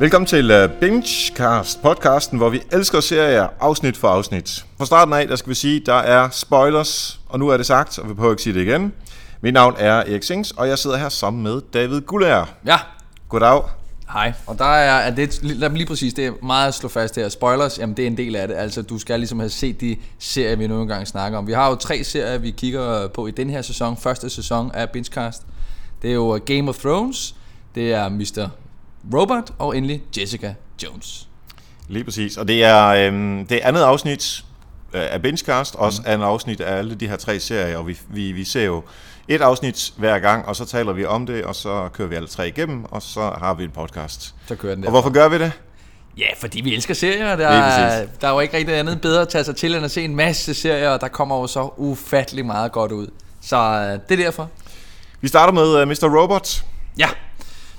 Velkommen til uh, Bingecast, podcasten, hvor vi elsker serier afsnit for afsnit. Fra starten af, der skal vi sige, der er spoilers, og nu er det sagt, og vi prøver ikke sige det igen. Mit navn er Erik Sings, og jeg sidder her sammen med David Gullær. Ja, Goddag. hej. Og der er, er det, lad mig lige præcis, det er meget at slå fast her. Spoilers, jamen det er en del af det. Altså, du skal ligesom have set de serier, vi nu engang snakker om. Vi har jo tre serier, vi kigger på i den her sæson. Første sæson af Bingecast. Det er jo Game of Thrones, det er Mr. Robot, og endelig Jessica Jones. Lige præcis, og det er, øhm, det er andet afsnit øh, af Bingecast, også andet afsnit af alle de her tre serier, og vi, vi, vi ser jo et afsnit hver gang, og så taler vi om det, og så kører vi alle tre igennem, og så har vi en podcast. Så kører den der. Og hvorfor gør vi det? Ja, fordi vi elsker serier. Der, er, der er jo ikke rigtig andet bedre at tage sig til, end at se en masse serier, og der kommer jo så ufattelig meget godt ud. Så øh, det er derfor. Vi starter med uh, Mr. Robot. Ja.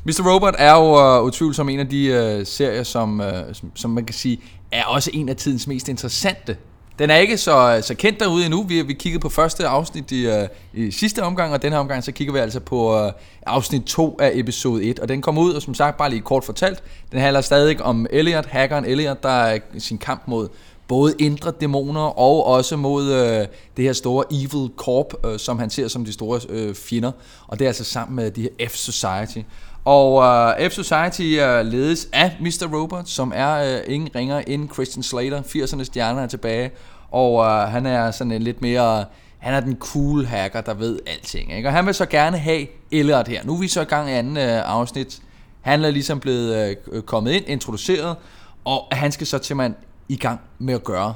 Mr. Robot er jo uh, utvivlsomt en af de uh, serier, som, uh, som, som man kan sige, er også en af tidens mest interessante. Den er ikke så, så kendt derude endnu. Vi, vi kiggede på første afsnit i, uh, i sidste omgang, og den her omgang, så kigger vi altså på uh, afsnit 2 af episode 1. Og den kommer ud, og som sagt, bare lige kort fortalt, den handler stadig om Elliot, hackeren Elliot, der er i sin kamp mod både indre dæmoner og også mod øh, det her store Evil Corp, øh, som han ser som de store øh, fjender. Og det er altså sammen med de her F-Society. Og øh, uh, F-Society uh, øh, ledes af Mr. Robot, som er uh, ingen ringer end Christian Slater. 80'ernes stjerner er tilbage. Og uh, han er sådan en lidt mere... Han er den cool hacker, der ved alting. Ikke? Og han vil så gerne have Elliot her. Nu er vi så i gang i anden uh, afsnit. Han er ligesom blevet uh, kommet ind, introduceret, og han skal så til man i gang med at gøre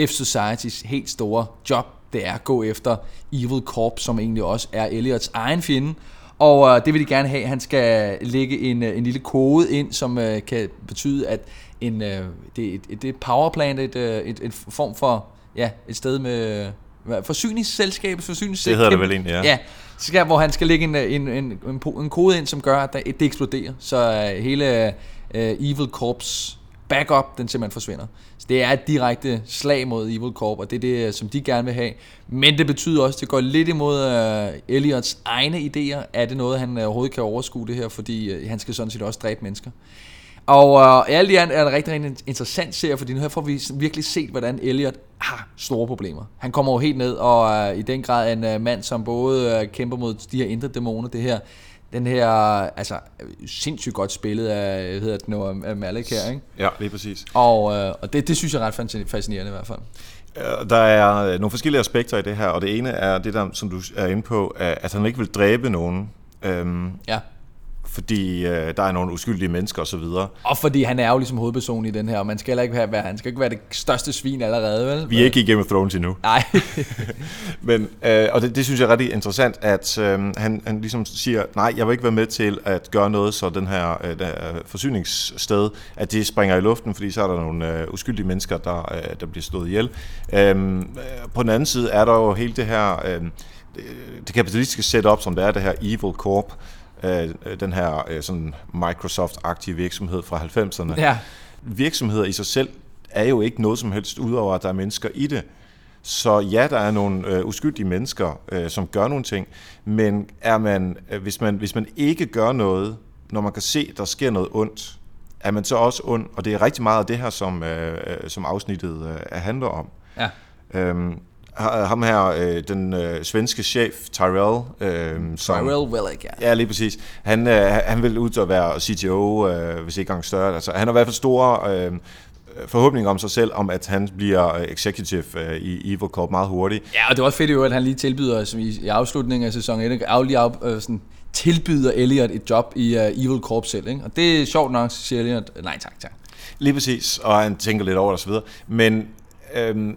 F-Societys helt store job. Det er at gå efter Evil Corp, som egentlig også er Elliots egen fjende. Og øh, det vil de gerne have. Han skal lægge en, øh, en lille kode ind, som øh, kan betyde, at en, øh, det, et, det er et powerplant, et, øh, et, et form for ja, et sted med hvad, forsyningsselskab, forsyningsselskab. Det hedder det vel egentlig, ja. Ja, skal, hvor han skal lægge en, en, en, en, po- en kode ind, som gør, at det eksploderer. Så øh, hele øh, Evil Corps backup, den simpelthen forsvinder. Så det er et direkte slag mod Evil Corp, og det er det, øh, som de gerne vil have. Men det betyder også, at det går lidt imod uh, Elliots egne idéer. Er det noget, han øh, overhovedet kan overskue det her, fordi uh, han skal sådan set også dræbe mennesker. Og uh, alt i alt er det rigtig, rigtig interessant serie, fordi nu her får vi virkelig set, hvordan Elliot har store problemer. Han kommer jo helt ned, og uh, i den grad er en uh, mand, som både uh, kæmper mod de her indre dæmoner, det her, den her, altså sindssygt godt spillet af, hedder det nu, af Malik her, ikke? Ja, lige præcis. Og, øh, og det, det synes jeg er ret fascin- fascinerende i hvert fald. Øh, Der er øh, nogle forskellige aspekter i det her, og det ene er det der, som du er inde på, at at han ikke vil dræbe nogen, øhm, Ja. Fordi øh, der er nogle uskyldige mennesker osv. Og fordi han er jo ligesom hovedperson i den her, og man skal heller ikke være, han skal ikke være det største svin allerede, vel? Vi er ikke i Game of Thrones endnu. Nej. Men, øh, og det, det synes jeg er rigtig interessant, at øh, han, han ligesom siger, nej, jeg vil ikke være med til at gøre noget, så den her øh, der forsyningssted, at det springer i luften, fordi så er der nogle øh, uskyldige mennesker, der, øh, der bliver slået ihjel. Øhm, øh, på den anden side er der jo hele det her, øh, det, det kapitalistiske setup, som det er, det her Evil Corp, øh, den her øh, sådan Microsoft-agtige virksomhed fra 90'erne. ja. Virksomheder i sig selv er jo ikke noget som helst, udover at der er mennesker i det. Så ja, der er nogle øh, uskyldige mennesker, øh, som gør nogle ting, men er man, øh, hvis, man, hvis man ikke gør noget, når man kan se, at der sker noget ondt, er man så også ond, og det er rigtig meget af det her, som, øh, øh, som afsnittet øh, handler om. Ja. Øhm, ham her, øh, den øh, svenske chef, Tyrell, øh, som, Tyrell Willick, ja. Ja, lige præcis. Han, øh, han vil ud til at være CTO, øh, hvis ikke engang større. Altså, han har i hvert fald store øh, forhåbninger om sig selv, om at han bliver øh, executive øh, i Evil Corp meget hurtigt. Ja, og det er også fedt øvrigt, at han lige tilbyder os i, i afslutningen af sæson 1, af, lige af, øh, sådan, tilbyder Elliot et job i uh, Evil Corp selv. Ikke? Og det er sjovt nok, så siger Elliot, nej tak, tak. Lige præcis, og han tænker lidt over det og så videre. Men øhm,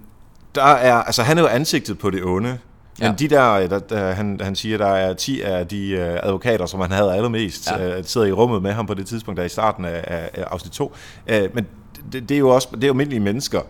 der er, altså, han er jo ansigtet på det onde. Men Ja. de der, der, der han, han siger, der er 10 af de øh, advokater, som han havde allermest, Ja. øh, sidder i rummet med ham på det tidspunkt, der er i starten af, af, af afsnit 2. Øh, men det, det, er jo også det er jo almindelige mennesker.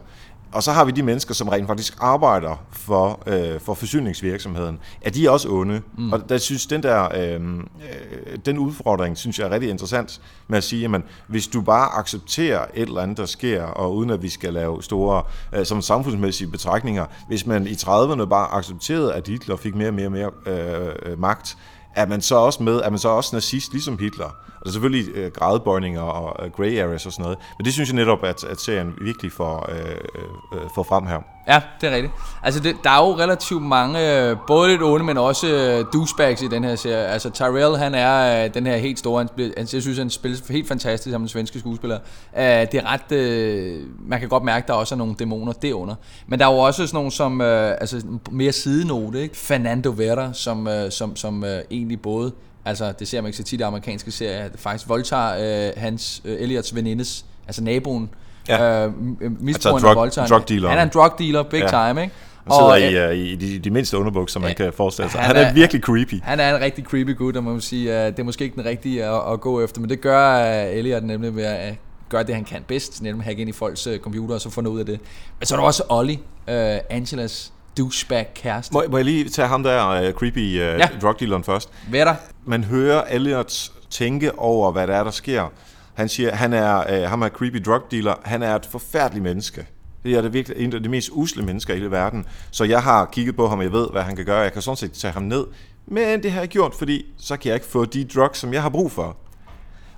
Og så har vi de mennesker, som rent faktisk arbejder for, øh, for forsyningsvirksomheden. Er de også onde? Mm. Og der synes den der øh, øh, den udfordring, synes jeg er rigtig interessant med at sige, at hvis du bare accepterer et eller andet, der sker, og uden at vi skal lave store øh, som samfundsmæssige betragtninger, hvis man i 30'erne bare accepterede, at Hitler fik mere og mere, mere øh, magt, er man så også med, er man så også nazist ligesom Hitler? Og der er selvfølgelig øh, gradbøjninger og øh, grey areas og sådan noget, men det synes jeg netop, at, at serien virkelig får, øh, øh, øh, får frem her. Ja, det er rigtigt. Altså, det, der er jo relativt mange, øh, både lidt onde, men også øh, douchebags i den her serie. Altså, Tyrell, han er øh, den her helt store, han, han, jeg synes, han spiller helt fantastisk som en svenske skuespiller. Øh, det er ret, øh, man kan godt mærke, der også er nogle dæmoner derunder. Men der er jo også sådan nogle som, øh, altså mere sidenote, ikke? Fernando Vera, som, øh, som, som øh, egentlig både Altså, det ser man ikke så tit i amerikanske serier. Faktisk voldtager øh, hans, øh, Elliots venindes, altså naboen, ja. øh, misbrugeren altså drug, drug dealer. Han er en drug dealer, big ja. time, ikke? Han sidder og, i, uh, i de, de mindste underbukser, man ja, kan forestille sig. Han, han er, er virkelig creepy. Han er en rigtig creepy gut, og man må sige, uh, det er måske ikke den rigtige at, at gå efter, men det gør uh, Elliot nemlig ved at uh, gøre det, han kan bedst, nemlig hacke ind i folks uh, computer og så få noget ud af det. Men så er der også Ollie, uh, Angelas douchebag kæreste. Må, må jeg lige tage ham der, uh, creepy uh, ja. drug dealeren først? Hvad der? Man hører Elliot tænke over, hvad der er, der sker. Han siger, han er, uh, ham er creepy drug dealer, han er et forfærdeligt menneske. Det er det virkelig en af de mest usle mennesker i hele verden. Så jeg har kigget på ham, og jeg ved, hvad han kan gøre. Jeg kan sådan set tage ham ned. Men det har jeg gjort, fordi så kan jeg ikke få de drugs, som jeg har brug for.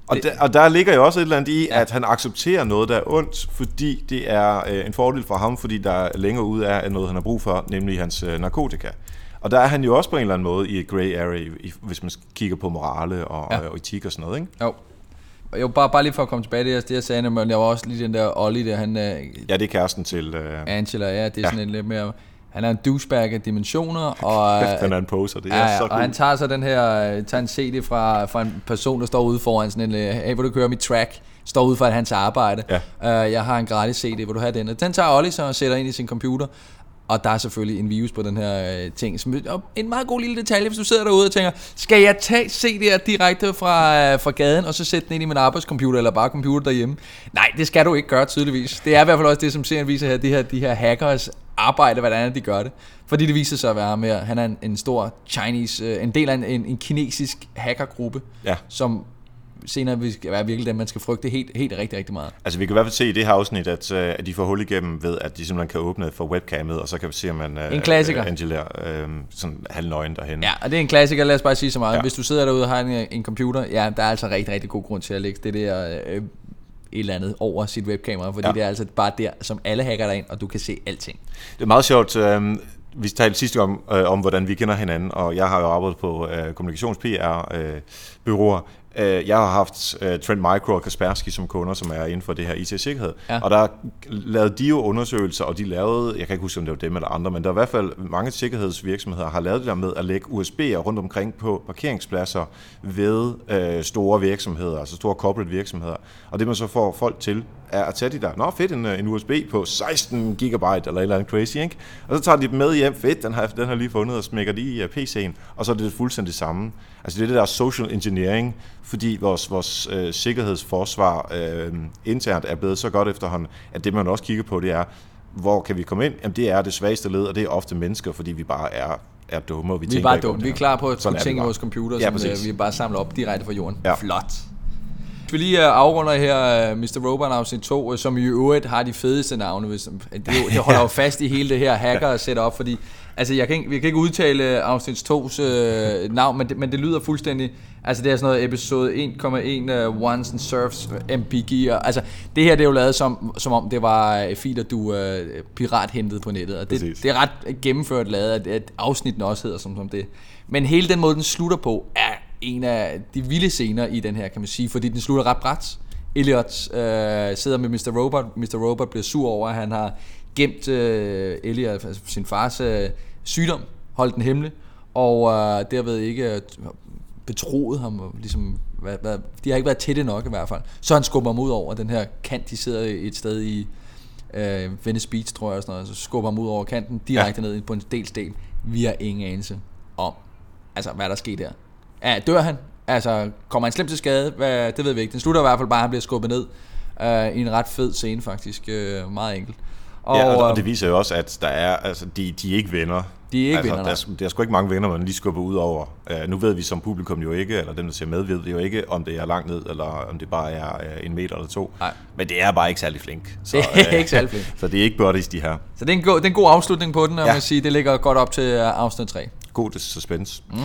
Og, der, og der ligger jo også et eller andet i, ja. at han accepterer noget, der er ondt, fordi det er øh, en fordel for ham, fordi der længere ud er noget, han har brug for, nemlig hans øh, narkotika. Og der er han jo også på en eller anden måde i et grey area, i, hvis man kigger på morale og, ja. og etik og sådan noget, ikke? Jo. Jo, bare, bare lige for at komme tilbage til det, det jeg sagde, men jeg var også lige den der Ollie der, han... Øh, ja, det er kæresten til... Uh, Angela, ja, det er ja. sådan en lidt mere... Han er en douchebag af dimensioner, og... han er en poser, det er ja, så cool. og han tager så den her, øh, tager en CD fra, fra en person, der står ude foran sådan en, hey, vil du køre mit track? Står ude for hans arbejde. Ja. Uh, jeg har en gratis CD, vil du have den? Og den tager Ollie så og sætter ind i sin computer, og der er selvfølgelig en virus på den her øh, ting. Som, og en meget god lille detalje, hvis du sidder derude og tænker, skal jeg tage CD'er direkte fra, øh, fra gaden, og så sætte den ind i min arbejdscomputer, eller bare computer derhjemme? Nej, det skal du ikke gøre tydeligvis. Det er i hvert fald også det, som serien viser her, de her, de her hackers arbejde, hvordan de gør det. Fordi det viser sig at være med, han er en, en stor Chinese, øh, en del af en, en, en kinesisk hackergruppe, ja. som senere vil være virkelig dem, man skal frygte helt, helt rigtig, rigtig meget. Altså vi kan i hvert fald se i det her afsnit, at, uh, at de får hul igennem ved, at de simpelthen kan åbne for webcamet, og så kan vi se, om man uh, en klassiker. Uh, Angela uh, sådan halvnøgen derhen. Ja, og det er en klassiker, lad os bare sige så meget. Ja. Hvis du sidder derude og har en, en computer, ja, der er altså rigtig, rigtig god grund til at lægge det der uh, et eller andet over sit webkamera, fordi ja. det er altså bare der, som alle hacker dig ind, og du kan se alting. Det er meget sjovt. Uh, vi talte sidste om, øh, om, hvordan vi kender hinanden, og jeg har jo arbejdet på øh, kommunikations-PR-byråer, Øh, jeg har haft uh, Trend Micro og Kaspersky som kunder, som er inden for det her IT-sikkerhed. Ja. Og der lavede de jo undersøgelser, og de lavede, jeg kan ikke huske, om det var dem eller andre, men der er i hvert fald mange sikkerhedsvirksomheder, har lavet det der med at lægge USB'er rundt omkring på parkeringspladser ved uh, store virksomheder, altså store corporate virksomheder. Og det man så får folk til, er at tage de der, nå fedt, en, en USB på 16 gigabyte eller et eller andet crazy, ikke? Og så tager de dem med hjem, fedt, den har, den har lige fundet, og smækker de i uh, PC'en, og så er det fuldstændig det samme. Altså det er det der social engineering, fordi vores, vores øh, sikkerhedsforsvar øh, internt er blevet så godt efterhånden, at det man også kigger på, det er, hvor kan vi komme ind? Jamen det er det svageste led, og det er ofte mennesker, fordi vi bare er er dumme, og vi, vi er bare dumme. Vi er klar på at i vores computer, ja, som øh, vi bare samler op direkte fra jorden. Ja. Flot. Vi lige øh, afrunder her uh, Mr. Robot afsnit 2, uh, som i øvrigt har de fedeste navne. Hvis, det, det holder jo fast i hele det her hacker setup, fordi Altså, jeg kan ikke, vi kan ikke udtale afsnit 2's øh, navn, men det, men det lyder fuldstændig... Altså, det er sådan noget episode 1,1 uh, Once and Surfs MPG. Og, altså, det her det er jo lavet som, som om, det var øh, filer, du uh, pirat hentede på nettet. Og det, det er ret gennemført lavet, at, at afsnitten også hedder som, som det. Men hele den måde, den slutter på, er en af de vilde scener i den her, kan man sige, fordi den slutter ret bræt. Elliot øh, sidder med Mr. Robot. Mr. Robot bliver sur over, at han har gemt øh, Elliot, altså sin fars øh, sygdom, holdt den hemmelig, og øh, derved ikke øh, betroet ham, og ligesom, hvad, hvad, de har ikke været tætte nok i hvert fald. Så han skubber ham ud over den her kant, de sidder et sted i øh, Venice Beach, tror jeg, og sådan noget, så skubber ham ud over kanten, direkte ja. ned på en delsten. Vi har ingen anelse om, altså, hvad der sker der. Ja, dør han? Altså, kommer han slemt til skade? Hvad, det ved vi ikke. Den slutter i hvert fald bare, at han bliver skubbet ned øh, i en ret fed scene, faktisk. Øh, meget enkelt. Og, ja, og, og det viser jo også, at der er, altså, de, de er ikke venner. De er ikke altså, venner, der, er, der er sgu ikke mange venner, man lige skubber ud over. Uh, nu ved vi som publikum jo ikke, eller dem, der ser med, ved jo ikke, om det er langt ned, eller om det bare er uh, en meter eller to. Nej. Men det er bare ikke særlig flink. Så, det er uh, ikke særlig flink. så det er ikke buddies, de her. Så det er en god, det er en god afslutning på den, og ja. man sige, det ligger godt op til afsnit 3. God suspense. Mm.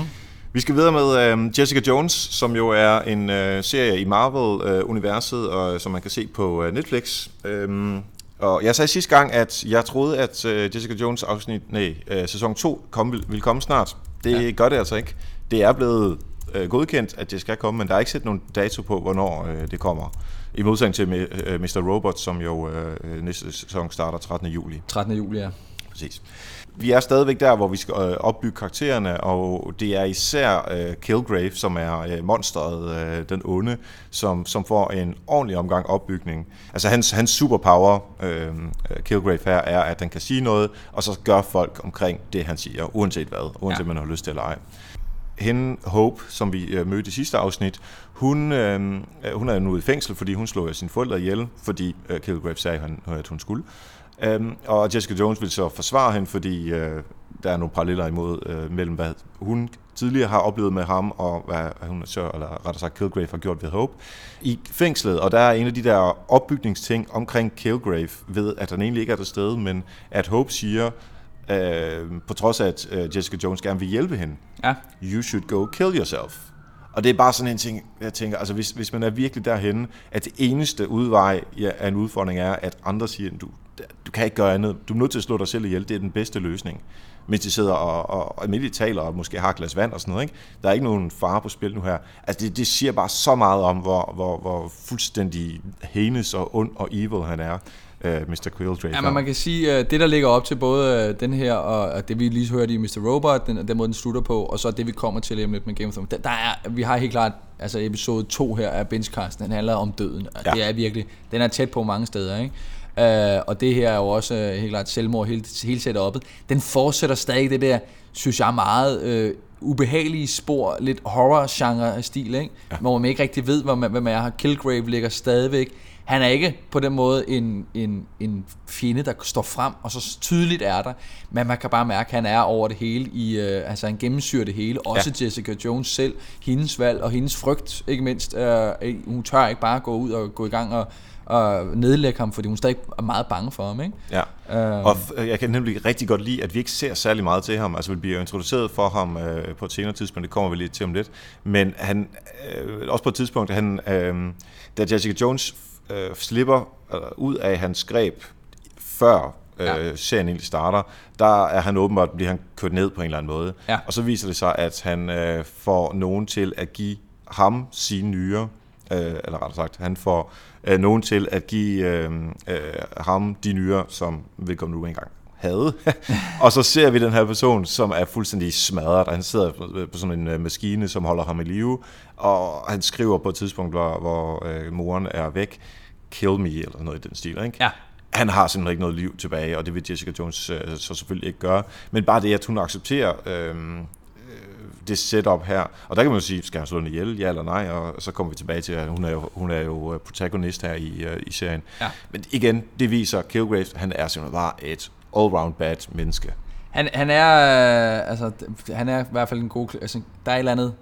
Vi skal videre med uh, Jessica Jones, som jo er en uh, serie i Marvel-universet, uh, og som man kan se på uh, Netflix. Um, og jeg sagde sidste gang, at jeg troede, at uh, Jessica Jones afsnit, nej, uh, sæson 2 kom, ville komme snart. Det ja. gør det altså ikke. Det er blevet uh, godkendt, at det skal komme, men der er ikke set nogen dato på, hvornår uh, det kommer. I modsætning til uh, Mr. Robot, som jo uh, næste sæson starter 13. juli. 13. juli, ja. Præcis. Vi er stadigvæk der, hvor vi skal øh, opbygge karaktererne, og det er især øh, Kilgrave, som er øh, monsteret, øh, den onde, som, som får en ordentlig omgang opbygning. Altså hans, hans superpower, øh, Kilgrave her, er, at den kan sige noget, og så gør folk omkring det, han siger, uanset hvad, uanset ja. man har lyst til eller ej hende, Hope, som vi øh, mødte i sidste afsnit, hun, øh, hun er nu i fængsel, fordi hun slog sine forældre ihjel, fordi øh, Kilgrave sagde, at hun skulle. Um, og Jessica Jones vil så forsvare hende, fordi uh, der er nogle paralleller imod uh, mellem, hvad hun tidligere har oplevet med ham, og hvad hun så, eller rettere sagt Kilgrave har gjort ved Hope i fængslet. Og der er en af de der opbygningsting omkring Kilgrave, ved at han egentlig ikke er der sted, men at Hope siger, uh, på trods af at uh, Jessica Jones gerne vil hjælpe hende, ja. you should go kill yourself. Og det er bare sådan en ting, jeg tænker, altså hvis, hvis man er virkelig derhenne, at det eneste udvej ja, af en udfordring er, at andre siger, du, du kan ikke gøre andet. Du er nødt til at slå dig selv ihjel. Det er den bedste løsning. Mens de sidder og, og, og almindeligt taler og måske har et glas vand og sådan noget. Ikke? Der er ikke nogen fare på spil nu her. Altså det, det siger bare så meget om, hvor, hvor, hvor fuldstændig henes og ond og evil han er. Uh, Mr. Quildrake. Ja, men man kan sige, at det der ligger op til både øh, den her, og det vi lige hørte i Mr. Robot, den, den måde den slutter på, og så det vi kommer til lidt med Game of Thrones. Der, der er, vi har helt klart, altså episode 2 her af Benchcast, den handler om døden. Ja. Det er virkelig, den er tæt på mange steder, ikke? Uh, og det her er jo også uh, helt klart selvmord hele, hele setup'et. Den fortsætter stadig det der, synes jeg, meget uh, ubehagelige spor, lidt horror-genre-stil, ikke? Ja. hvor man ikke rigtig ved, hvad man, hvad man er. Kilgrave ligger stadigvæk. Han er ikke på den måde en, en, en fjende, der står frem, og så tydeligt er der, men man kan bare mærke, at han er over det hele, i, uh, altså han gennemsyrer det hele, også ja. Jessica Jones selv, hendes valg og hendes frygt, ikke mindst. Uh, hun tør ikke bare gå ud og gå i gang og og nedlægge ham, fordi hun stadig er meget bange for ham. Ikke? Ja, øhm. og jeg kan nemlig rigtig godt lide, at vi ikke ser særlig meget til ham. Altså vi bliver introduceret for ham øh, på et senere tidspunkt, det kommer vi lige til om lidt. Men han, øh, også på et tidspunkt, han, øh, da Jessica Jones øh, slipper øh, ud af hans greb før øh, ja. serien egentlig starter, der er han åbenbart, bliver han kørt ned på en eller anden måde. Ja. Og så viser det sig, at han øh, får nogen til at give ham sine nyere, øh, eller rettere sagt, han får øh, nogen til at give øh, øh, ham de nyere, som vedkommende nu engang havde. og så ser vi den her person, som er fuldstændig smadret. Han sidder på sådan en øh, maskine, som holder ham i live, og han skriver på et tidspunkt, hvor, hvor øh, moren er væk, kill me, eller noget i den stil. Ikke? Ja. Han har simpelthen ikke noget liv tilbage, og det vil Jessica Jones øh, så selvfølgelig ikke gøre. Men bare det, at hun accepterer øh, det setup her. Og der kan man jo sige, skal han slå hende ihjel, ja eller nej, og så kommer vi tilbage til, at hun er jo, hun er jo øh, protagonist her i, uh, i serien. Ja. Men igen, det viser, Kilgrave, han er simpelthen bare et all-round bad menneske. Han, han er, øh, altså, han er i hvert fald en god, altså, der er et eller andet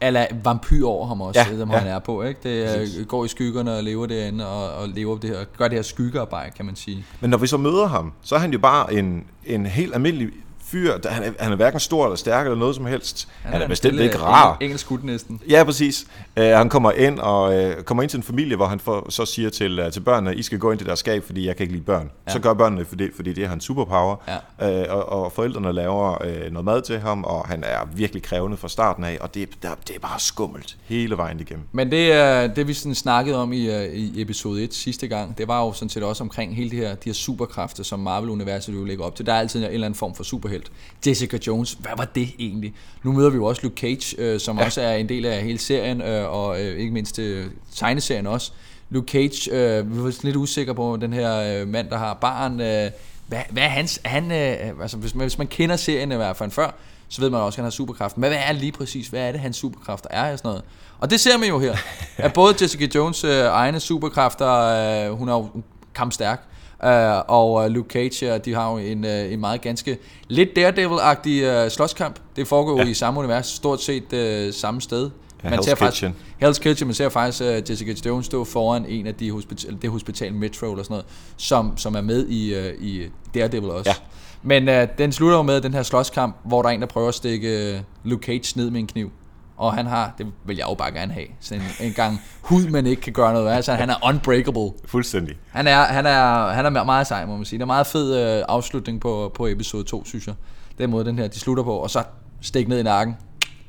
eller vampyr over ham også, ja, som ja. han er på. Ikke? Det uh, går i skyggerne og lever derinde, og, og lever det her, gør det her skyggearbejde, kan man sige. Men når vi så møder ham, så er han jo bare en, en helt almindelig fyr. Han er, han er hverken stor eller stærk eller noget som helst. Han, han er, er bestemt ikke rar. Engelsk skud næsten. Ja, præcis. Uh, han kommer ind og uh, kommer ind til en familie, hvor han for, så siger til, uh, til børnene, I skal gå ind til deres skab, fordi jeg kan ikke lide børn. Ja. Så gør børnene, fordi, fordi det er hans superpower. Ja. Uh, og, og forældrene laver uh, noget mad til ham, og han er virkelig krævende fra starten af, og det, der, det er bare skummelt hele vejen igennem. Men det, uh, det vi sådan snakkede om i, uh, i episode 1 sidste gang, det var jo sådan set også omkring hele det her, de her superkræfter, som Marvel-universet jo lægger op til. Der er altid en eller anden form for superhelt. Jessica Jones, hvad var det egentlig? Nu møder vi jo også Luke Cage, øh, som ja. også er en del af hele serien, øh, og øh, ikke mindst øh, tegneserien også. Luke Cage, øh, vi var lidt usikre på den her øh, mand, der har barn. Øh, hvad, hvad er hans... Han, øh, altså, hvis, man, hvis man kender serien i hvert fald før, så ved man også, at han har superkraft. Men hvad er lige præcis? Hvad er det, hans superkræfter er? Og sådan noget. Og det ser man jo her. at både Jessica Jones øh, egne superkræfter, øh, hun er jo kampstærk, Uh, og uh, Luke Cage, de har jo en, uh, en meget ganske lidt Daredevil-agtig uh, slåskamp. Det foregår ja. i samme univers, stort set uh, samme sted. Ja, man Hell's ser faktisk, Kitchen. Hell's Kitchen, man ser faktisk uh, Jessica Jones stå foran en af de hospital, det hospital Metro eller sådan noget, som, som er med i, uh, i Daredevil også. Ja. Men uh, den slutter jo med den her slåskamp, hvor der er en, der prøver at stikke Luke Cage ned med en kniv. Og han har, det vil jeg jo bare gerne have, sådan en, en gang hud, man ikke kan gøre noget af. Altså, han er unbreakable. Fuldstændig. Han er, han er, han er meget sej, må man sige. Det er en meget fed øh, afslutning på, på episode 2, synes jeg. Den måde, den her, de slutter på. Og så stik ned i nakken.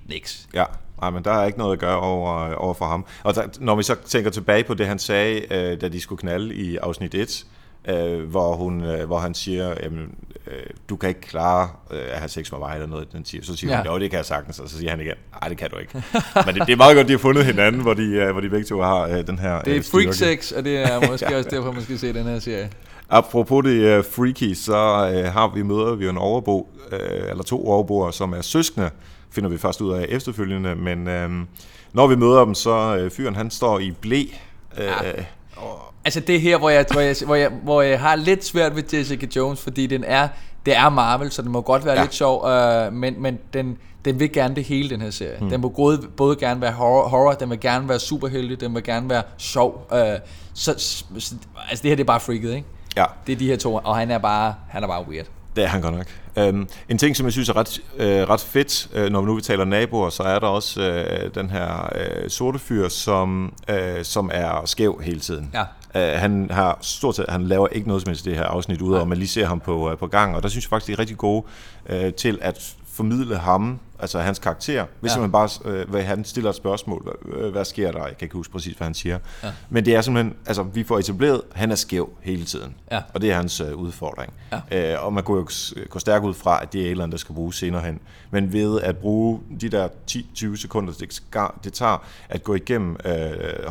Niks. Ja, Nej, men der er ikke noget at gøre over, over for ham. Og der, når vi så tænker tilbage på det, han sagde, øh, da de skulle knalde i afsnit 1, øh, hvor, hun, øh, hvor han siger, jamen, øh, du kan ikke klare øh, at have sex med mig eller noget. Den siger. Så siger ja. Ja. hun, jo, det kan jeg sagtens. Og så siger han igen, nej, det kan du ikke. men det, det er meget godt, de har fundet hinanden, hvor de, øh, hvor de begge to har øh, den her Det er øh, freak sex, og det er måske også derfor, man skal se den her serie. Apropos det uh, freaky, så uh, har vi møder vi en overbo, uh, eller to overboer, som er søskende, finder vi først ud af efterfølgende, men uh, når vi møder dem, så uh, fyren han står i blæ. Uh, Ja. Altså det er her, hvor jeg, hvor, jeg, hvor, jeg, hvor jeg har lidt svært ved Jessica Jones, fordi den er, det er Marvel, så den må godt være Ja. lidt sjov, øh, men, men den, den vil gerne det hele, den her serie. Hmm. Den må både, både gerne være horror, horror, den vil gerne være superheldig, den vil gerne være sjov. Øh, så, så, altså det her, det er bare freaket, ikke? ja, Det er de her to, og han er bare, han er bare weird. det er han godt nok. Um, en ting, som jeg synes er ret, uh, ret fedt, uh, når vi nu vi taler naboer, så er der også uh, den her uh, sorte fyr, som, uh, som er skæv hele tiden. Ja. Uh, han har stort set, han laver ikke noget som helst det her afsnit, udover at man lige ser ham på, uh, på gang, og der synes jeg faktisk, de er rigtig gode uh, til at formidle ham, altså hans karakter, hvis Ja. man bare, øh, hvad, han stiller et spørgsmål, øh, hvad sker der, jeg kan ikke huske præcis, hvad han siger, Ja. men det er simpelthen, altså vi får etableret, han er skæv hele tiden, Ja. og det er hans øh, udfordring, Ja. øh, og man kunne jo gå stærkt ud fra, at det er et eller andet, der skal bruges senere hen, men ved at bruge de der 10-20 sekunder, det, skal, det tager at gå igennem øh,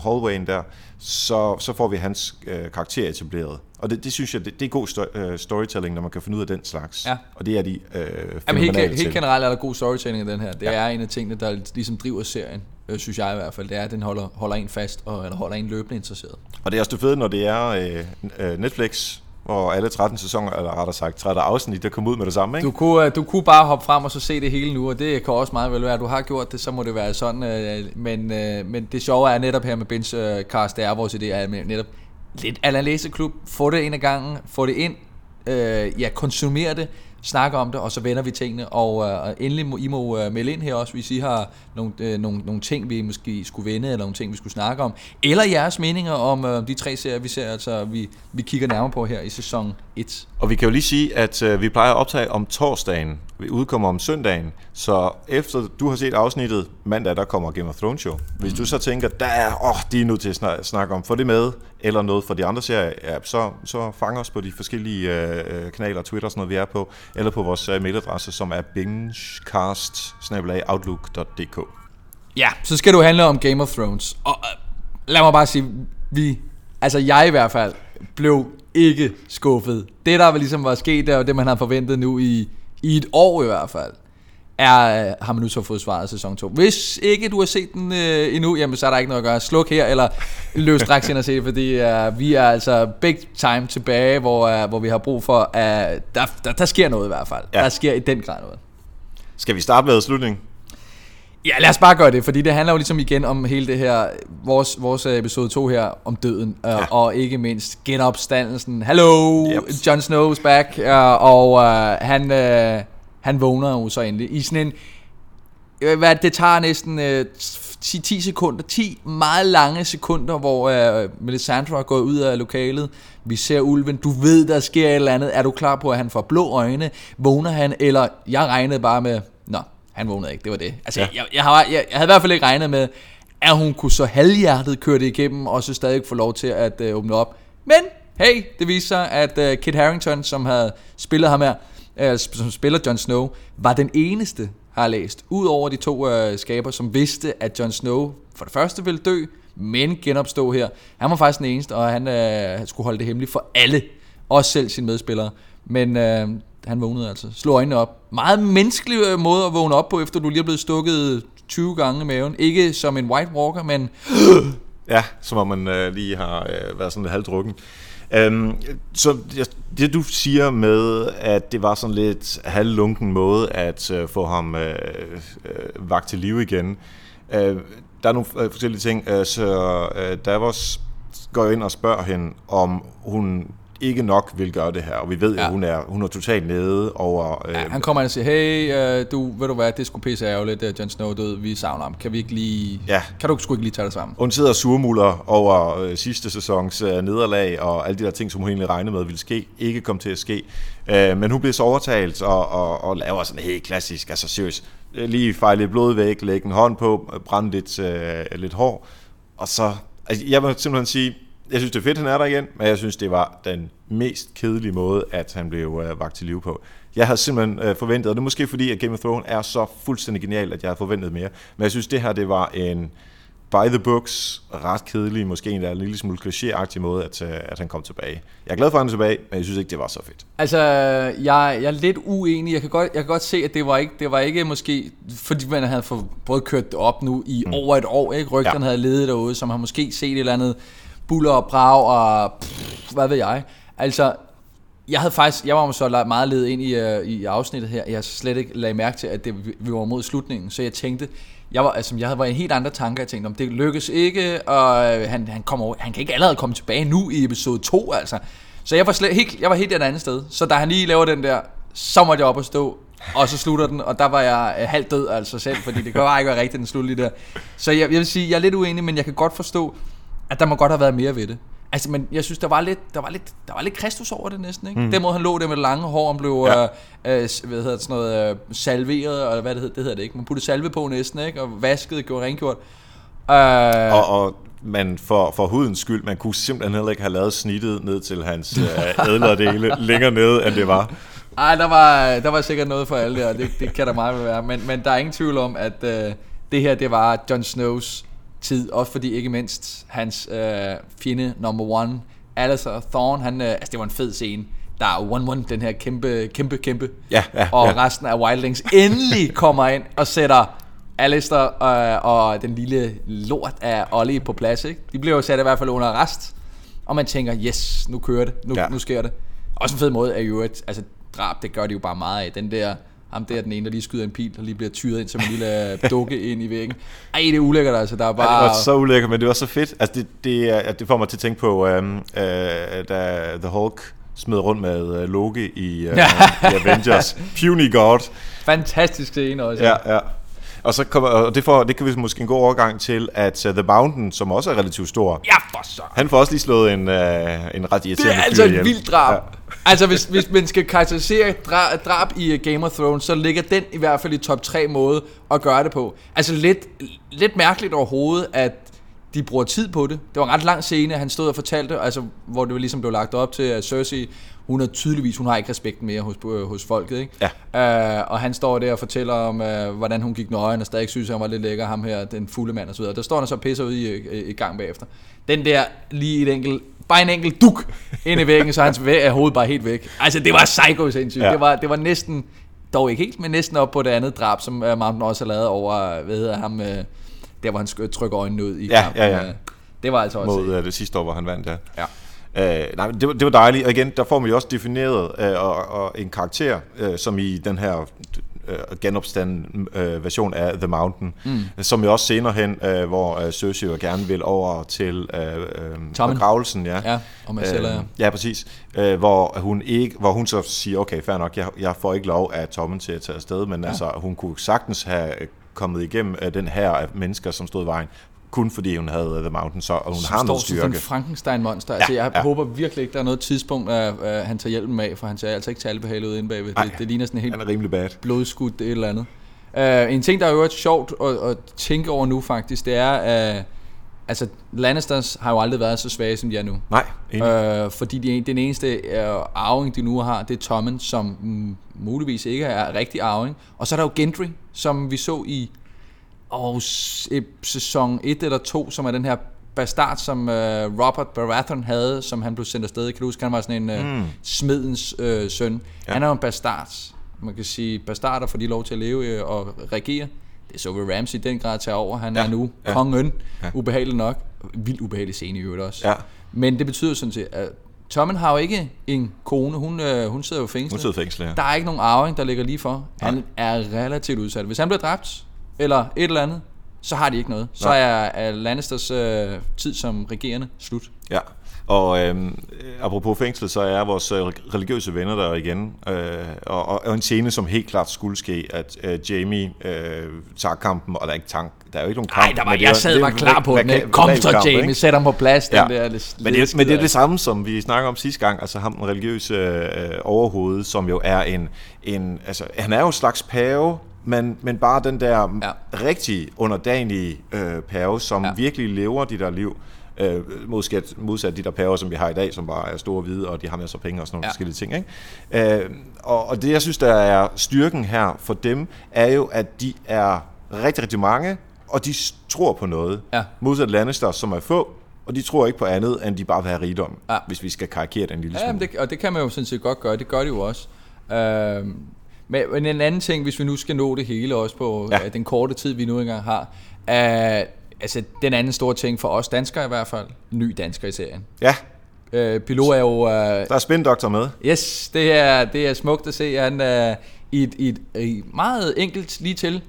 hallwayen der, så, så får vi hans øh, karakter etableret, og det, det synes jeg, det, det er god sto- øh, storytelling, når man kan finde ud af den slags, Ja. og det er de øh, Jamen helt, helt generelt er der god storytelling i den her. Det Ja. er en af tingene, der ligesom driver serien, øh, synes jeg i hvert fald. Det er, at den holder, holder en fast, og, eller holder en løbende interesseret. Og det er også det fede, når det er øh, øh, Netflix, hvor alle 13 sæsoner, eller rettere sagt 13 afsnit, der kommer ud med det samme, ikke? Du kunne, øh, du kunne bare hoppe frem og så se det hele nu, og det kan også meget vel være, du har gjort det, så må det være sådan. øh, Men, øh, men det sjove er netop her med Benchcast, det er vores idé, er netop lidt ala læseklub. Få det ind ad gangen, få det ind, øh, ja, konsumere det, snakke om det, og så vender vi tingene. Og, øh, endelig må I må øh, melde ind her også, hvis I har nogle, øh, nogle, nogle ting, vi måske skulle vende, eller nogle ting, vi skulle snakke om. Eller jeres meninger om øh, de tre serier, vi ser, altså vi, vi kigger nærmere på her i sæson 1. Og vi kan jo lige sige, at øh, vi plejer at optage om torsdagen. Vi udkommer om søndagen. Så efter du har set afsnittet mandag, der kommer Game of Thrones show. Hvis du så tænker, der er, åh, de er nødt til at snak- snakke om, få det med, eller noget fra de andre serier, ja, så, så fang os på de forskellige øh, øh, kanaler, Twitter og sådan noget, vi er på, eller på vores øh, mailadresse, som er bingecast Ja, så skal du handle om Game of Thrones. Og øh, lad mig bare sige, vi, altså jeg i hvert fald, blev ikke skuffet. Det der ligesom var sket, der, og det man har forventet nu i, i et år i hvert fald, er, øh, har man nu så fået svaret sæson 2. Hvis ikke du har set den øh, endnu, jamen så er der ikke noget at gøre. Sluk her, eller løb straks ind og se det, fordi øh, vi er altså big time tilbage, hvor, øh, hvor vi har brug for, at øh, der, der, der sker noget i hvert fald. Ja. Der sker i den grad noget. Skal vi starte med slutningen? Ja, lad os bare gøre det, fordi det handler jo ligesom igen om hele det her, vores, vores øh, episode 2 her, om døden, øh, Ja. og ikke mindst genopstandelsen. Hello, Yep. yep. Jon Snow's back, øh, og øh, han, øh, han vågner jo så endelig i sådan en, øh, hvad, det tager næsten øh, 10, 10 sekunder, 10 meget lange sekunder, hvor øh, Melisandre er gået ud af lokalet. Vi ser ulven, du ved, der sker et eller andet. Er du klar på, at han får blå øjne? Vågner han? Eller jeg regnede bare med, nå, han vågnede ikke, det var det. Altså, Ja. jeg, jeg, har, jeg, jeg havde i hvert fald ikke regnet med, at hun kunne så halvhjertet køre det igennem, og så stadig få lov til at øh, åbne op. Men, hey, det viser sig, at øh, Kit Harington, som havde spillet ham her, øh, som spiller Jon Snow, var den eneste, har jeg læst, ud over de to øh, skaber, som vidste, at Jon Snow for det første ville dø, men genopstå her. Han var faktisk den eneste, og han øh, skulle holde det hemmeligt for alle, også selv sine medspillere. Men øh, han vågnede altså, slog øjnene op. Meget menneskelig øh, måde at vågne op på, efter du lige er blevet stukket 20 gange i maven. Ikke som en White Walker, men Ja, som om man øh, lige har øh, været sådan lidt halvdrukken. Øhm, så det du siger med, at det var sådan lidt halvlunken måde at øh, få ham øh, øh, vagt til live igen. Øh, der er nogle øh, forskellige ting. Øh, så øh, Davos går ind og spørger hende, om hun ikke nok vil gøre det her. Og vi ved, ja. At hun er, hun er totalt nede over... Øh, Ja, han kommer og siger, hey, øh, du, ved du hvad, det skulle pisse ærgerligt, at Jon Snow død, vi savner ham. Kan vi ikke lige... Ja. Kan du sgu ikke lige tage det sammen? Hun sidder og surmuler over øh, sidste sæsons øh, nederlag, og alle de der ting, som hun egentlig regnede med ville ske, ikke kom til at ske. Øh, men hun bliver så overtalt og, og, og laver sådan helt klassisk, altså seriøst, øh, lige fejle lidt blod væk, lægge en hånd på, øh, brænde lidt, øh, lidt hår, og så, altså, jeg vil simpelthen sige, jeg synes det er fedt, han er der igen, men jeg synes det var den mest kedelige måde, at han blev øh, vagt til live på. Jeg havde simpelthen øh, forventet, og det er måske fordi, at Game of Thrones er så fuldstændig genial, at jeg havde forventet mere, men jeg synes det her, det var en by the books, ret kedelig, måske en, der er en lille smule klichéagtig måde, at, øh, at han kom tilbage. Jeg er glad for, at han er tilbage, men jeg synes ikke, det var så fedt. Altså, jeg, jeg er lidt uenig. Jeg kan, godt, jeg kan godt se, at det var ikke, det var ikke måske, fordi man havde fået kørt det op nu i mm. over et år, ikke? Rygterne ja. havde ledet derude, som har måske set et eller andet buller og brag og pff, hvad ved jeg. Altså, jeg havde faktisk, jeg var så meget ledet ind i, øh, i afsnittet her, jeg slet ikke lagde mærke til, at det, vi var mod slutningen, så jeg tænkte, jeg var, altså, jeg havde været en helt andre tanker, jeg tænkte, om det lykkes ikke, og øh, han, han, kommer, han kan ikke allerede komme tilbage nu i episode 2, altså. Så jeg var, slet, helt, jeg var helt et andet sted, så da han lige laver den der, så måtte jeg op og stå, og så slutter den, og der var jeg øh, halvt død altså selv, fordi det kan bare ikke være rigtigt, den slutter lige der. Så jeg, jeg vil sige, jeg er lidt uenig, men jeg kan godt forstå, at der må godt have været mere ved det. Altså, men jeg synes, der var lidt, der var lidt, der var lidt Kristus over det næsten, ikke? Mm. Den måde, han lå der med det lange hår, han blev, Ja. øh, øh, hvad hedder det, sådan noget, øh, salveret, eller hvad det hedder, det hedder det ikke. Man puttede salve på næsten, ikke? Og vasket, gjorde rengjort. Øh, Og, og man for, for hudens skyld, man kunne simpelthen heller ikke have lavet snittet ned til hans øh, ædlere dele længere nede, end det var. Ej, der var, der var sikkert noget for alle der, det, det kan der meget være. Men, men der er ingen tvivl om, at øh, det her, det var Jon Snows tid. Også fordi ikke mindst hans øh, fjende number one, Alistair Thorne, han, øh, altså det var en fed scene. Der er 1-1, den her kæmpe, kæmpe, kæmpe. Ja, ja, og ja. resten af Wildlings endelig kommer ind og sætter Alistair øh, og den lille lort af Ollie på plads. Ikke? De bliver jo sat i hvert fald under arrest. Og man tænker, yes, nu kører det, nu, Ja. nu sker det. Også en fed måde er jo, at altså, drab, det gør de jo bare meget af. Den der, ham der, den ene, der lige skyder en pil, og lige bliver tyret ind som en lille dukke ind i væggen. Ej, det er ulækkert altså. Der er Ja, bare... det var så ulækkert, men det var så fedt. Altså, det, det, er- det får mig til at tænke på, øhm, øh, da The Hulk smed rundt med øh, Loki i, øh, i Avengers. Puny God. Fantastisk scene også. Ja, ja. Og, så kommer, og det, får, det kan vi måske en god overgang til, at uh, The Mountain, som også er relativt stor, ja for så. han får også lige slået en, uh, en ret Det irriterende er fyr altså et vildt drab. Ja. Altså, hvis, hvis man skal karakterisere dra, drab i øh, Game of Thrones, så ligger den i hvert fald i top 3 måde at gøre det på. Altså, lidt, lidt mærkeligt overhovedet, at de bruger tid på det. Det var en ret lang scene, han stod og fortalte, altså, hvor det ligesom blev lagt op til, at Cersei, hun er tydeligvis, hun har ikke respekten mere hos, øh, hos folket, ikke? Ja. Uh, og han står der og fortæller om, uh, hvordan hun gik nøgen, og stadig synes, han var lidt lækker, ham her, den fulde mand og så videre. Der står han så pisser ud i, i, i gang bagefter. Den der, lige et enkelt, bare en enkelt duk ind i væggen, så hans væg hovedet bare helt væk. Altså, det var psycho sindssygt. Ja. Det, var, det var næsten, dog ikke helt, men næsten op på det andet drab, som uh, Mountain også har lavet over, hvad hedder ham, uh, der hvor han trykker øjnene ud i Ja, kampen. ja, ja. Øh, Det var altså også... mod uh, det sidste år, hvor han vandt, ja. Ja. Uh, nej, det, var, det var dejligt, og igen, der får man jo også defineret uh, og, og en karakter, uh, som i den her uh, genopstanden uh, version af The Mountain, mm. som jo også senere hen, uh, hvor uh, Cersei jo gerne vil over til uh, Tommen. begravelsen, ja. Ja, og Marcella, ja. Øh, ja, præcis. Øh, hvor, hun ikke, hvor hun så siger, okay, fair nok, jeg, jeg får ikke lov af Tommen til at tage afsted, men ja. altså, hun kunne sagtens have kommet igennem øh, den her af mennesker, som stod i vejen, kun fordi hun havde The Mountain, så, og hun som har noget som styrke. en Frankenstein-monster. Altså, jeg ja. håber virkelig ikke, der er noget tidspunkt, at, at han tager hjælpen af, for han ser altså ikke talbehalet ud inde bagved. Nej. Det, det ligner sådan en helt Han er rimelig bad. blodskudt et eller andet. Uh, en ting, der er jo sjovt at, at tænke over nu faktisk, det er, at uh, altså, Lannisters har jo aldrig været så svage, som de er nu. Nej, enig. Uh, fordi de, den eneste uh, arving, de nu har, det er Tommen, som mm, muligvis ikke er rigtig arving. Og så er der jo Gendry, som vi så i oh, sæson 1 eller 2, som er den her bastard, som uh, Robert Baratheon havde, som han blev sendt afsted. Kan du huske, han var sådan en uh, mm. smedens uh, søn. Ja. Han er jo en bastard. Man kan sige, bastarder får de lov til at leve uh, og regere. Det så vi Ramsey den grad tage over. Han Ja, er nu ja. kongen. Ja. Ubehageligt nok. Vildt ubehagelig scene i øvrigt også. Ja. Men det betyder sådan set, at Tommen har jo ikke en kone, hun, øh, hun sidder jo fængslet. Hun sidder fængslet, ja. Der er ikke nogen arving, der ligger lige for. Han er relativt udsat. Hvis han bliver dræbt, eller et eller andet, så har de ikke noget. Så er, er Lannisters øh, tid som regerende slut. Ja, og øhm, apropos fængsel, så er vores øh, religiøse venner der igen. Øh, og, og, en scene, som helt klart skulle ske, at øh, Jamie øh, tager kampen, og der er ikke tank. Der er jo ikke nogen kamp. Nej, der var, jeg er- sad var klar på den. Kom så, Jamie, ikke? sæt ham på plads. Den Ja. der, lidt, Men det, men det er det samme, som vi snakker om sidste gang, altså ham den religiøse øh, overhoved, som jo er en, en, altså han er jo en slags pave, men, men bare den der Ja. ja. rigtig underdanige øh, pave, som Ja. ja. virkelig lever de der liv, øh, modsat, modsat de der paver, som vi har i dag, som bare er store og hvide, og de har masser af penge og sådan nogle Ja. ja. forskellige ting. Ikke? Øh, og, og det, jeg synes, der er styrken her for dem, er jo, at de er rigtig, rigtig mange, og de tror på noget. Ja. Modsat Lannister, som er få, og de tror ikke på andet, end de bare vil have rigdom, Ja. ja. hvis vi skal karikere den en lille Ja, smule. men det, og det kan man jo sådan set godt gøre. Det gør de jo også. Øhm, men, men en anden ting, hvis vi nu skal nå det hele også på ja. Ja. den korte tid, vi nu engang har, er, altså den anden store ting for os danskere i hvert fald, ny dansker i serien. Ja, Øh, Pilo er jo... Øh, der er spindoktor med. yes, det er, det er smukt at se. Han er i et, i et, i et meget enkelt lige til,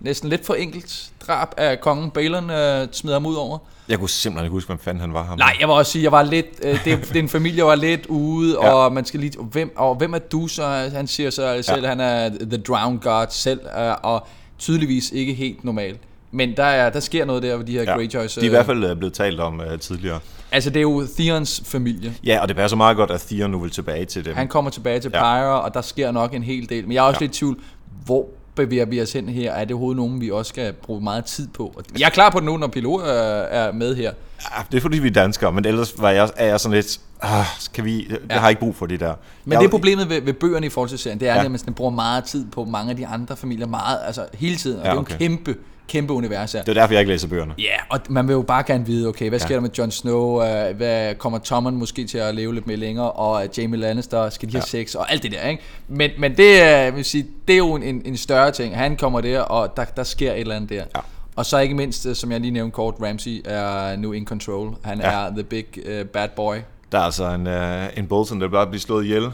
næsten lidt for enkelt drab af kongen Balon øh, smider ham ud over. Jeg kunne simpelthen ikke huske, hvem fanden han var ham. Nej, jeg vil også sige, jeg var lidt, øh, det, det er en familie, var lidt ude, ja. Og man skal lige, hvem, og hvem er du så? Han siger så selv, ja. han er the drowned god selv, øh, og tydeligvis ikke helt normal. Men der, er, der sker noget der ved de her ja. Greyjoys. De er i hvert fald øh, blevet talt om uh, tidligere. Altså, det er jo Theons familie. Ja, og det passer meget godt, at Theon nu vil tilbage til dem. Han kommer tilbage til Ja. Pyre, og der sker nok en hel del. Men jeg er også. Ja. lidt i tvivl, hvor bevæger vi os hen her? Er det overhovedet nogen, vi også skal bruge meget tid på? Jeg er klar på det nu, når Pilo er, er med her. Ja, det er fordi, vi er danskere, men ellers var jeg, er jeg sådan lidt... Ah, kan vi, jeg Ja. har ikke brug for det der. Men jeg, det er problemet ved, ved bøgerne i forhold til serien, det er ja. At den bruger meget tid på mange af de andre familier, meget, altså hele tiden, og Ja, det er jo okay. en kæmpe, kæmpe univers her. Det er derfor, jeg ikke læser bøgerne. Ja, og man vil jo bare gerne vide, okay, hvad sker ja. der med Jon Snow, øh, hvad kommer Tommen måske til at leve lidt mere længere, og øh, Jamie Lannister, skal de have ja. sex, og alt det der, ikke? Men, men det, er, jeg vil sige, det er jo en, en større ting. Han kommer der, og der, der sker et eller andet der. Ja. Og så ikke mindst, øh, som jeg lige nævnte kort, Ramsey er nu in control. Han. Ja. er the big uh, bad boy. Der er altså en, uh, en Bolton, der bare bliver slået ihjel.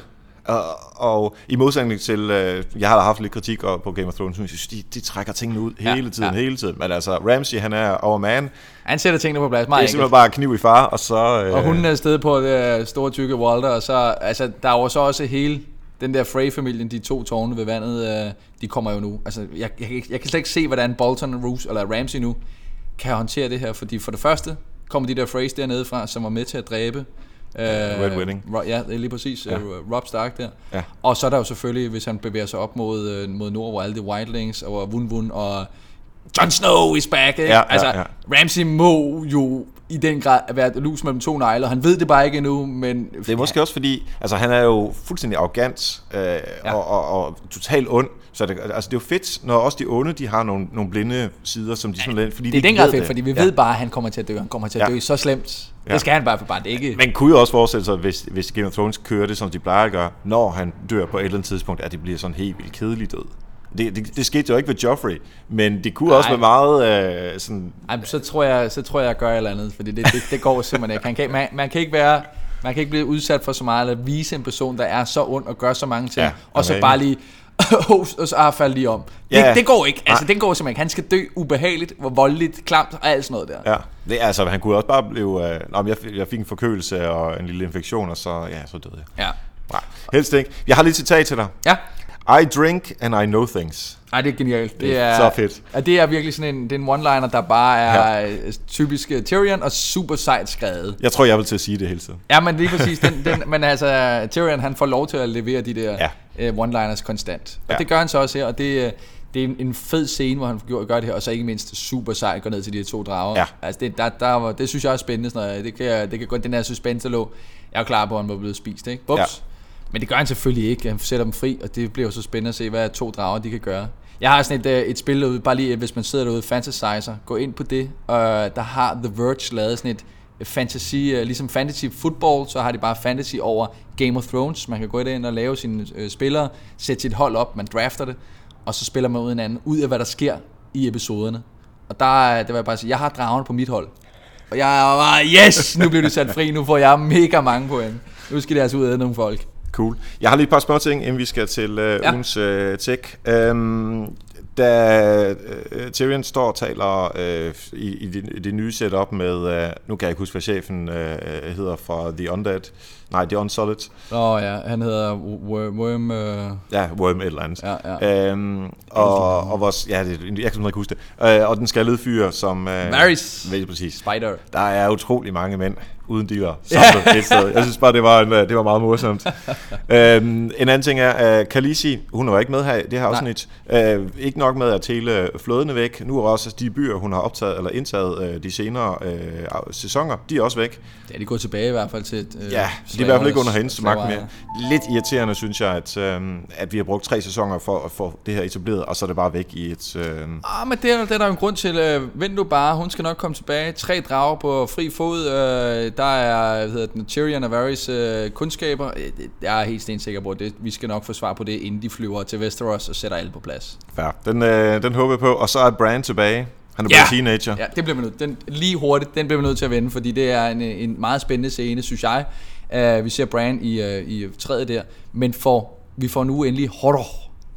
Og, og i modsætning til, uh, jeg har haft lidt kritik på Game of Thrones, men jeg synes, de, de trækker tingene ud Ja, hele tiden, ja. hele tiden. Men altså, Ramsey, han er over man. Han sætter tingene på plads Det er meget enkelt. simpelthen bare kniv i far, og så... Uh, Og hun er afsted på det øh, store tykke Walter, og så, altså, der er jo så også hele den der Frey-familien, de to tårne ved vandet, øh, de kommer jo nu. Altså, jeg, jeg, jeg kan slet ikke se, hvordan Bolton, Roos, eller Ramsey nu kan håndtere det her, fordi for det første kommer de der Freys dernede fra, som var med til at dræbe øh, Red Wedding. Ro, ja, det er lige præcis. Ja. Ja. Rob Stark der. Ja. Og så er der jo selvfølgelig, hvis han bevæger sig op mod, øh, mod nord, hvor alle de Wildlings og Wun Wun og Jon Snow is back, ikke? Ja, ja, altså, ja. Ramsey må jo i den grad være lus mellem to negle, og han ved det bare ikke endnu, men... Det er måske også fordi, altså han er jo fuldstændig arrogant øh, ja. og, og, og totalt ond. Så det, altså det er jo fedt, når også de onde, de har nogle, nogle blinde sider, som de simpelthen... Fordi Det er de den grad fedt, det. fordi vi ja. ved bare, at han kommer til at dø. Han kommer til at Ja. dø så slemt. Ja. Det skal han bare for bare. Det ikke... Man kunne jo også forestille sig, hvis, hvis Game of Thrones kører det, som de plejer at gøre, når han dør på et eller andet tidspunkt, at det bliver sådan en helt vildt kedelig død. Det, det, det skete jo ikke ved Joffrey, men det kunne Nej. også være meget øh, sådan... Ej, så tror jeg, så tror jeg, jeg gør et eller andet, fordi det, det, det går simpelthen ikke. Han kan, man, man kan ikke være... Man kan ikke blive udsat for så meget, eller vise en person, der er så ond og gør så mange ting, Ja, og så bare lige, og så ah, falde lige om. Det, Ja. det går ikke. Altså, Nej. det går simpelthen ikke. Han skal dø ubehageligt, hvor voldeligt, klamt og alt sådan noget der. Ja, det, er altså, han kunne også bare blive... Øh, jeg, jeg fik en forkølelse og en lille infektion, og så, ja, så døde jeg. Ja. Nej, helst ikke. Jeg har lige et citat til dig. Ja. I drink and I know things. Ej, det er genialt. Det er så fedt. Ja, det er virkelig sådan en, det er en one-liner, der bare er ja. typisk øh, Tyrion og super sejt skrevet. Jeg tror, jeg vil til at sige det hele tiden. Ja, men lige præcis. Den, den, men altså, Tyrion han får lov til at levere de der Ja. uh, one-liners konstant. Og Ja. det gør han så også her, og det, øh, det er en, fed scene, hvor han gør, gør det her, og så ikke mindst super sejt går ned til de her to drager. Ja. Altså, det, der, der, var- det synes jeg er spændende. Sådan noget. Det, kan, det kan godt, den her suspense, lå. Jeg er klar på, at han var blevet spist, ikke? Ups. Ja. Men det gør han selvfølgelig ikke. Han sætter dem fri, og det bliver jo så spændende at se, hvad to drager de kan gøre. Jeg har sådan et, øh, et spil derude, bare lige øh, hvis man sidder derude, Fantasizer, gå ind på det. Uh, der har The Verge lavet sådan et fantasy, øh, ligesom fantasy football, så har de bare fantasy over Game of Thrones. Man kan gå ind og lave sine øh, spillere, sætte sit hold op, man drafter det, og så spiller man ud en anden, ud af hvad der sker i episoderne. Og der, det var jeg bare sige, jeg har dragen på mit hold. Og jeg var, yes, nu bliver du sat fri, nu får jeg mega mange point. Nu skal de altså ud af nogle folk. Cool. Jeg har lige et par små ting, inden vi skal til uh, Ja. ugens uh, tech. Um, da uh, Tyrion står og taler uh, i, i, det, i det nye setup med, uh, nu kan jeg ikke huske, hvad chefen uh, hedder fra The Undead, nej, The Unsolid, Nå ja, han hedder Worm... Worm øh, ja, Worm et eller andet. ja, ja. Um, og, og vores, ja, det, jeg kan ikke huske det. Uh, og den skaldede fyr, som... Uh, Varys. Ved præcis. Spider. Der er utrolig mange mænd uden dealer samlet et sted. Jeg synes bare, det var, en, øh, det var meget morsomt. øhm, en anden ting er, at Khaleesi, hun var ikke med her i det her afsnit. Øh, ikke nok med at tæle flådene væk. Nu er også de byer, hun har optaget eller indtaget øh, de senere øh, sæsoner, de er også væk. Ja, de gået tilbage i hvert fald til... Øh, Ja, det er i hvert fald ikke under hendes magt mere. Lidt irriterende, synes jeg, at, øh, at vi har brugt tre sæsoner for at få det her etableret, og så er det bare væk i et... Øh, Ah, men det er, det er der en grund til. Øh, vent nu bare, hun skal nok komme tilbage. Tre drager på fri fod. Øh, der er, hvad hedder den, Tyrion og Varys øh, kundskaber. Øh, Jeg er helt stensikker på, at det, vi skal nok få svar på det, inden de flyver til Westeros og sætter alle på plads. fair. Den, øh, den håber jeg på. Og så er Bran tilbage. Han er Ja. blevet teenager. Ja, det bliver man nødt. Den, lige hurtigt, den bliver man nødt til at vende, fordi det er en, en meget spændende scene, synes jeg. Uh, vi ser Bran i, uh, i træet der, men får, vi får nu endelig Hodor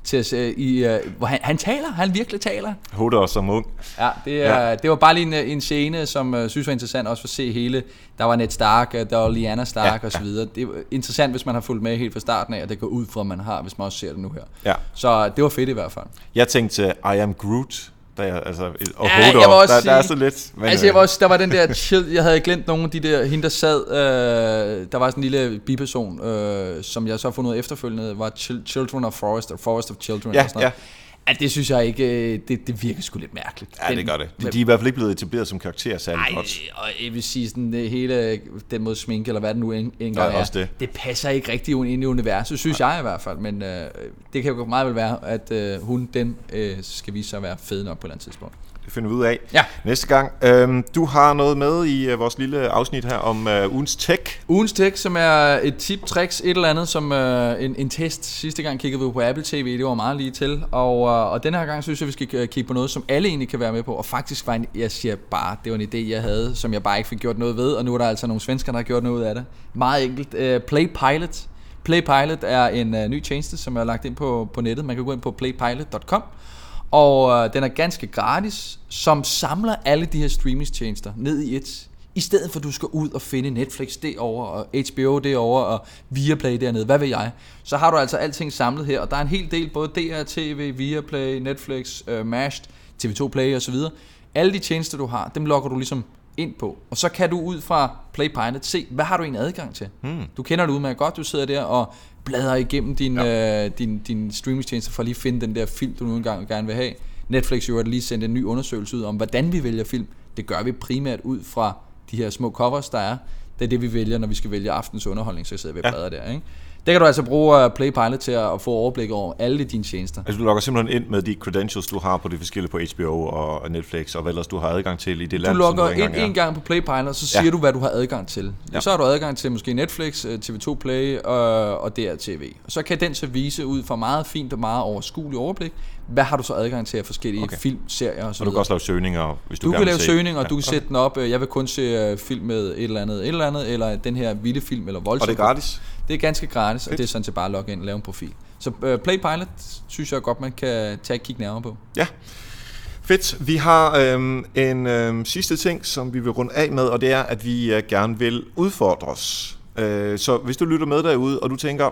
til at se, i, uh, hvor han, han taler, han virkelig taler. Hodor som ung. Ja, det, er, ja. det var bare lige en, en scene, som jeg uh, synes var interessant også for at se hele. Der var Ned Stark, øh, der var Lyanna Stark Ja, ja, og så videre. Det er interessant, hvis man har fulgt med helt fra starten af, og det går ud fra, at man har, hvis man også ser det nu her. Ja. Så det var fedt i hvert fald. Jeg tænkte, I am Groot. Der er, altså, og Ja, Hodor, jeg også der, der er så lidt. Men, altså, jeg øh, var også, der var den der chill, jeg havde glemt nogle af de der, hende der sad, øh, der var sådan en lille biperson, øh, som jeg så har fundet ud af efterfølgende, var Chil- Children of Forest, or Forest of Children, Ja, eller sådan noget. ja. At det synes jeg ikke, øh, det, det virker sgu lidt mærkeligt. Ja, det gør det. De, de er i hvert fald ikke blevet etableret som karakterer særlig Ej, godt. og jeg vil sige sådan, det hele, den måde sminke, eller hvad det nu en- engang Ja, er, også det. det passer ikke rigtig ind i universet, synes jeg i hvert fald, men øh, det kan jo meget vel være, at øh, hun, den, øh, skal vise sig at være fed nok på et eller andet tidspunkt. Det finder vi ud af Ja. næste gang. Øhm, du har noget med i øh, vores lille afsnit her om øh, ugens tech. Ugens tech, som er et tip, tricks, et eller andet, som øh, en, en test. Sidste gang kiggede vi på Apple TV, det var meget lige til. Og, øh, og den her gang synes jeg, vi skal øh, kigge på noget, som alle egentlig kan være med på. Og faktisk var en, jeg siger bare, det var en idé, jeg havde, som jeg bare ikke fik gjort noget ved. Og nu er der altså nogle svensker, der har gjort noget ud af det. Meget enkelt. Øh, Play Pilot. Play Pilot er en øh, ny tjeneste, som er lagt ind på, på nettet. Man kan gå ind på playpilot.com. Og øh, den er ganske gratis, som samler alle de her streamingtjenester ned i et. I stedet for at du skal ud og finde Netflix derovre og HBO derovre og Viaplay dernede, hvad ved jeg, så har du altså alting samlet her, og der er en hel del, både DR, TV, Viaplay, Netflix, uh, Mashed, TV2 Play osv. Alle de tjenester, du har, dem logger du ligesom ind på. Og så kan du ud fra Play Pilot se, hvad har du en adgang til. Hmm. Du kender det udmærket godt, du sidder der og bladrer igennem din, ja. øh, din, din streamingtjenester for at lige finde den der film, du nu engang gerne vil have. Netflix jo har lige sendt en ny undersøgelse ud om, hvordan vi vælger film. Det gør vi primært ud fra de her små covers, der er. Det er det, vi vælger, når vi skal vælge aftens underholdning, så sidder vi og Ja. bladrer der. Ikke? Det kan du altså bruge uh, Play Pilot til at få overblik over alle dine tjenester. Altså, du logger simpelthen ind med de credentials, du har på de forskellige på HBO og Netflix, og hvad ellers du har adgang til i det Du land, logger som du ind ikke en gang på Play Pilot, så siger Ja. du, hvad du har adgang til. Ja. Så har du adgang til måske Netflix, øh, TV2 Play og, og DRTV. Og så kan den så vise ud fra meget fint og meget overskueligt overblik, hvad har du så adgang til af forskellige Okay. okay. film, serier og så Og du kan også lave søgninger, hvis du, Du kan lave se. søgning, og Ja, du kan sætte den op. øh, Jeg vil kun se øh, film med et eller andet, et eller andet, eller den her vilde film, eller Og voldsom. det er gratis. Det er ganske gratis, og Fedt. det er sådan til bare at logge ind og lave en profil. Så uh, Play Pilot synes jeg godt, man kan tage et kig nærmere på. Ja. Fedt. Vi har øhm, en øhm, sidste ting, som vi vil runde af med, og det er, at vi øh, gerne vil udfordres. Øh, så hvis du lytter med derude, og du tænker,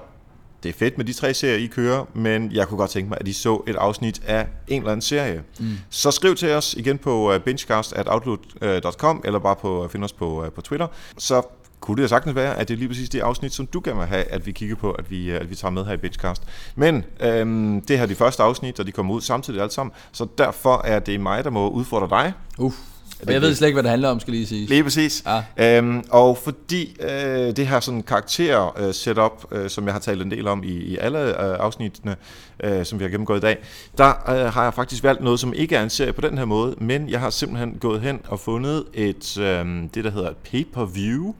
det er fedt med de tre serier, I kører, men jeg kunne godt tænke mig, at I så et afsnit af en eller anden serie. Mm. Så skriv til os igen på uh, bingecast.outlook.com, eller bare på, find os på, på Twitter. Så kunne det sagtens være, at det er lige præcis det afsnit, som du gerne vil have, at vi kigger på, at vi, at vi tager med her i Bitchcast. Men øhm, det her er de første afsnit, og de kommer ud samtidig alt sammen, så derfor er det mig, der må udfordre dig. Uff. det Og jeg ved slet ikke, hvad det handler om, skal lige sige. Lige præcis. Ja. Øhm, og fordi øh, det her sådan karakter øh, setup, øh, som jeg har talt en del om i, i alle øh, afsnittene, øh, som vi har gennemgået i dag, der øh, har jeg faktisk valgt noget, som ikke er en serie på den her måde, men jeg har simpelthen gået hen og fundet et øh, det, der hedder et pay-per-view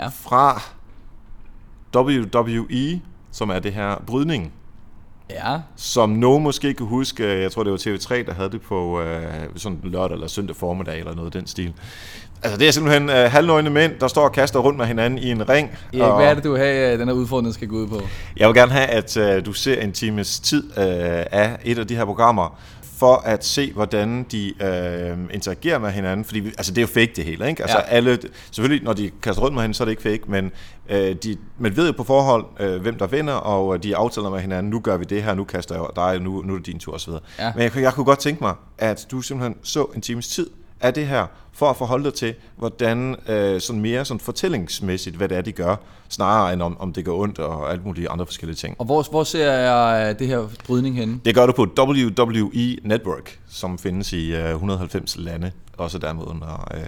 Ja. fra WWE, som er det her brydning. Ja. som nogen måske kan huske, jeg tror det var TV3, der havde det på øh, sådan lørdag eller søndag formiddag eller noget af den stil. Altså det er simpelthen øh, halvnøgne mænd, der står og kaster rundt med hinanden i en ring. Erik, og hvad er det, du vil have, at den her udfordring skal gå ud på? Jeg vil gerne have, at øh, du ser en times tid øh, af et af de her programmer, for at se, hvordan de øh, interagerer med hinanden. Fordi vi- altså, det er jo fake det hele, ikke? Altså, Ja. alle, selvfølgelig, når de kaster rundt med hinanden, så er det ikke fake, men øh, de, man ved jo på forhånd, øh, hvem der vinder, og øh, de aftaler med hinanden, nu gør vi det her, nu kaster jeg dig, nu, nu er det din tur osv. Ja. Men jeg, kunne- jeg kunne godt tænke mig, at du simpelthen så en times tid af det her, for at forholde dig til, hvordan øh, sådan mere sådan fortællingsmæssigt, hvad det er, de gør, snarere end om, om det går ondt og alt mulige andre forskellige ting. Og hvor, hvor ser jeg øh, det her brydning henne? Det gør du på WWE Network, som findes i øh, 190 lande, også dermed under... Øh,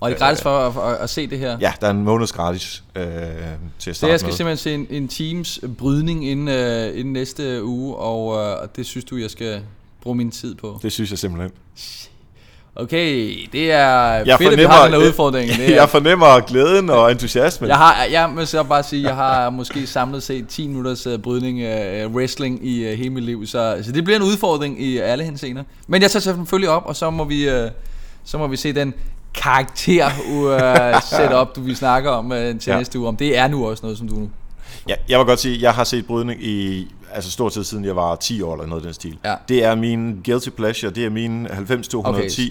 Og er det gratis for at, at, at se det her? Ja, der er en måneds gratis øh, til at Så starte jeg skal med. simpelthen se en, en teams brydning inden, øh, inden næste uge, og, øh, det synes du, jeg skal bruge min tid på. Det synes jeg simpelthen. Okay, det er Jeg fedt, at vi har den her udfordring. Det er, jeg fornemmer glæden og entusiasmen. jeg har, jeg må så bare sige, jeg har måske samlet set 10 minutters øh, brydning af wrestling i øh, hele mit liv, så, så det bliver en udfordring i alle henseender. Men jeg tager selvfølgelig op, og så må vi, så må vi se den karakter uh, setup, du vi snakker om øh, til ja. Næste uge, om det er nu også noget, som du. Ja, jeg vil godt sige, at jeg har set brydning i altså stort set siden jeg var 10 år eller noget af den stil. Ja. Det er min guilty pleasure, det er min 90-210. Okay, Så,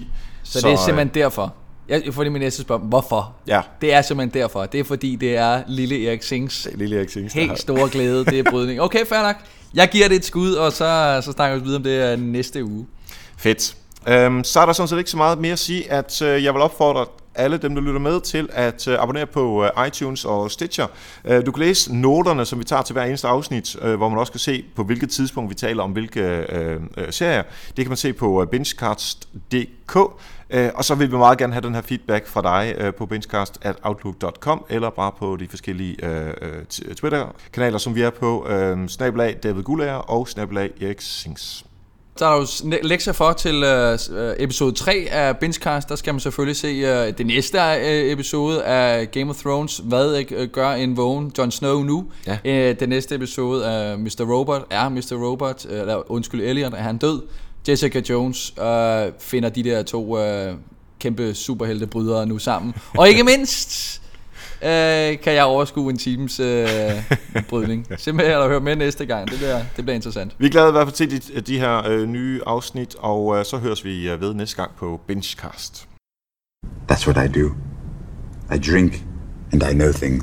så det er simpelthen derfor. Jeg, fordi min næste spørgsmål, hvorfor? Ja, Det er simpelthen derfor. Det er fordi, det er lille Erik Sings er lille Erik Sings, helt store glæde, det er brydning. Okay, fair nok. Jeg giver det et skud, og så, så snakker vi videre om det øh, næste uge. Fedt. Øhm, så er der sådan set ikke så meget mere at sige, at øh, jeg vil opfordre alle dem, der lytter med, til at øh, abonnere på øh, iTunes og Stitcher. Øh, du kan læse noterne, som vi tager til hver eneste afsnit, hvor man også kan se, på hvilket tidspunkt vi taler om hvilke øh, serier. Det kan man se på bingecast.dk. og så vil vi meget gerne have den her feedback fra dig på benchcast.outlook.com eller bare på de forskellige øh, Twitter-kanaler, som vi er på. Øh, snabelag David Gulager og snabelag Erik Sings. Så er der jo lektier for til øh, øh, episode 3 af Benchcast. Der skal man selvfølgelig se øh, det næste øh, episode af Game of Thrones. Hvad øh, gør en vågen Jon Snow nu? Ja. Øh, den næste episode af Mr. Robot. Er Mr. Robot, øh, eller undskyld Elliot, er han død? Jessica Jones øh, finder de der to øh, kæmpe superheltebrydere nu sammen. Og ikke mindst øh, kan jeg overskue en times øh, brydning. Simpelthen at høre med næste gang. Det bliver, det bliver interessant. Vi er glade i hvert fald til de, de her øh, nye afsnit, og øh, så høres vi øh, ved næste gang på Benchcast. That's what I do. I drink and I know things.